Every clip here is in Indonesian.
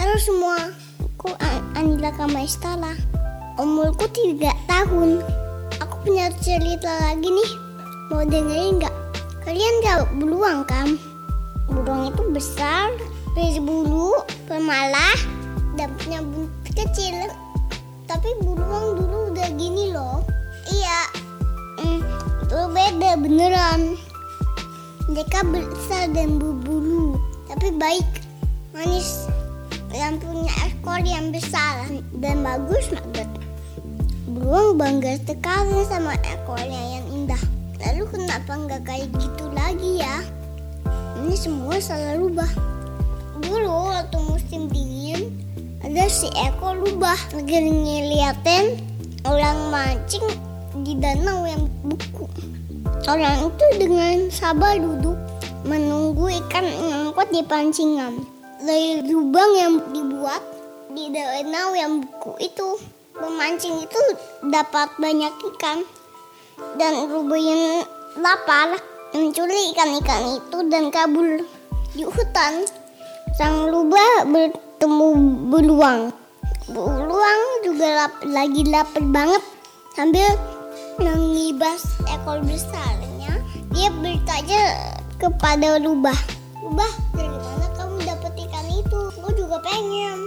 Halo semua, aku Anila Kamestala. Umurku tiga tahun. Aku punya cerita lagi nih. Mau dengerin nggak? Kalian tahu beruang kan? Beruang itu besar, berbulu, pemalah, dan punya buntut kecil. Tapi beruang dulu udah gini loh. Iya, hmm, itu beda beneran. Mereka besar dan berbulu, tapi baik, manis, yang punya ekor yang besar dan bagus banget. Beruang bangga sekali sama ekornya yang indah. Lalu kenapa nggak kayak gitu lagi ya? Ini semua salah rubah. Dulu waktu musim dingin, ada si ekor rubah lagi ngeliatin orang mancing di danau yang beku. Orang itu dengan sabar duduk menunggu ikan ngangkut di pancingan. Dari lubang yang dibuat di danau yang beku itu, pemancing itu dapat banyak ikan. Dan yang lapar mencuri ikan-ikan itu dan kabur di hutan. Sang rubah bertemu beruang. Beruang juga lap, lagi lapar banget sambil mengibas ekor besarnya. Dia bertanya kepada rubah, rubah dari mana Gue juga pengen.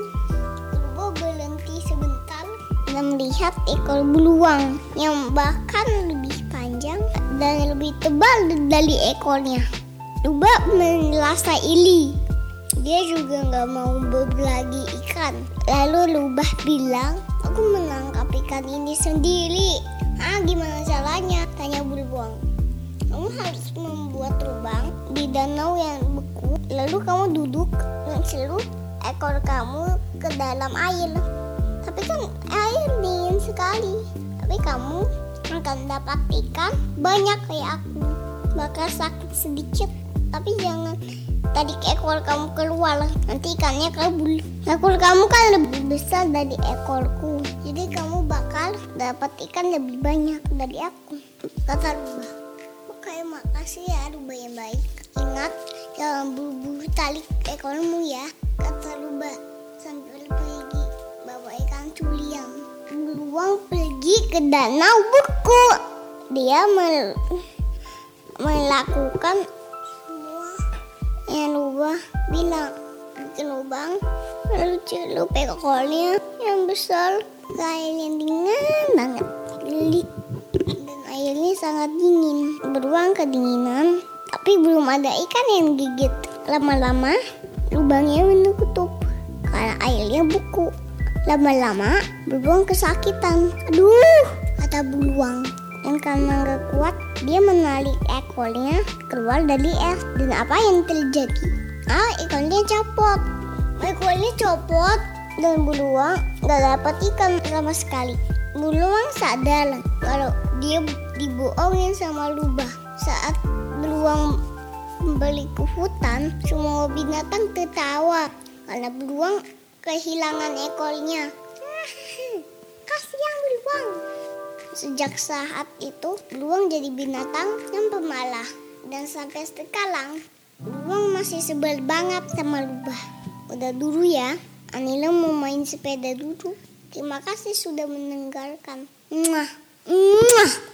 Rubah berhenti sebentar dan melihat ekor beruang yang bahkan lebih panjang dan lebih tebal dari ekornya. Rubah merasa ili. Dia juga nggak mau berbagi ikan. Lalu Rubah bilang, aku menangkap ikan ini sendiri. Ah, gimana caranya? Tanya beruang. Kamu harus membuat lubang di danau yang beku. Lalu kamu duduk celup ekor kamu ke dalam air. Tapi kan air dingin sekali. Tapi kamu akan dapat ikan banyak kayak aku. Bakal sakit sedikit. Tapi jangan tarik ekor kamu keluar. Nanti ikannya kabur. Ekor kamu kan lebih besar dari ekorku. Jadi kamu bakal dapat ikan lebih banyak dari aku. Kata Rubah. Oke, makasih ya Rubah yang baik. Ingat, jangan buru-buru tarik ekormu ya. Kata Rubah sambil pergi bawa ikan culiang. Beruang pergi ke danau beku. Dia mel melakukan semua yang Rubah bilang. Bikin lubang, lalu celup ekornya yang besar yang dingin banget. Gelik dan airnya sangat dingin. Beruang kedinginan, tapi belum ada ikan yang gigit. Lama-lama, lubangnya menutup karena airnya beku. Lama-lama, beruang kesakitan. Aduh, kata beruang. Dan karena nggak kuat, dia menarik ekornya keluar dari es. Dan apa yang terjadi? Ah, ikannya copot. Ekornya copot dan beruang nggak dapat ikan sama sekali. Beruang sadar kalau dia dibohongin sama lubah. Saat beruang kembali ke hutan, semua binatang tertawa karena beruang kehilangan ekornya. Kasihan beruang. Sejak saat itu, beruang jadi binatang yang pemalah. Dan sampai sekarang, beruang masih sebel banget sama lubah. Udah dulu ya, Anila mau main sepeda dulu. Terima kasih sudah mendengarkan. Mwah. Mwah.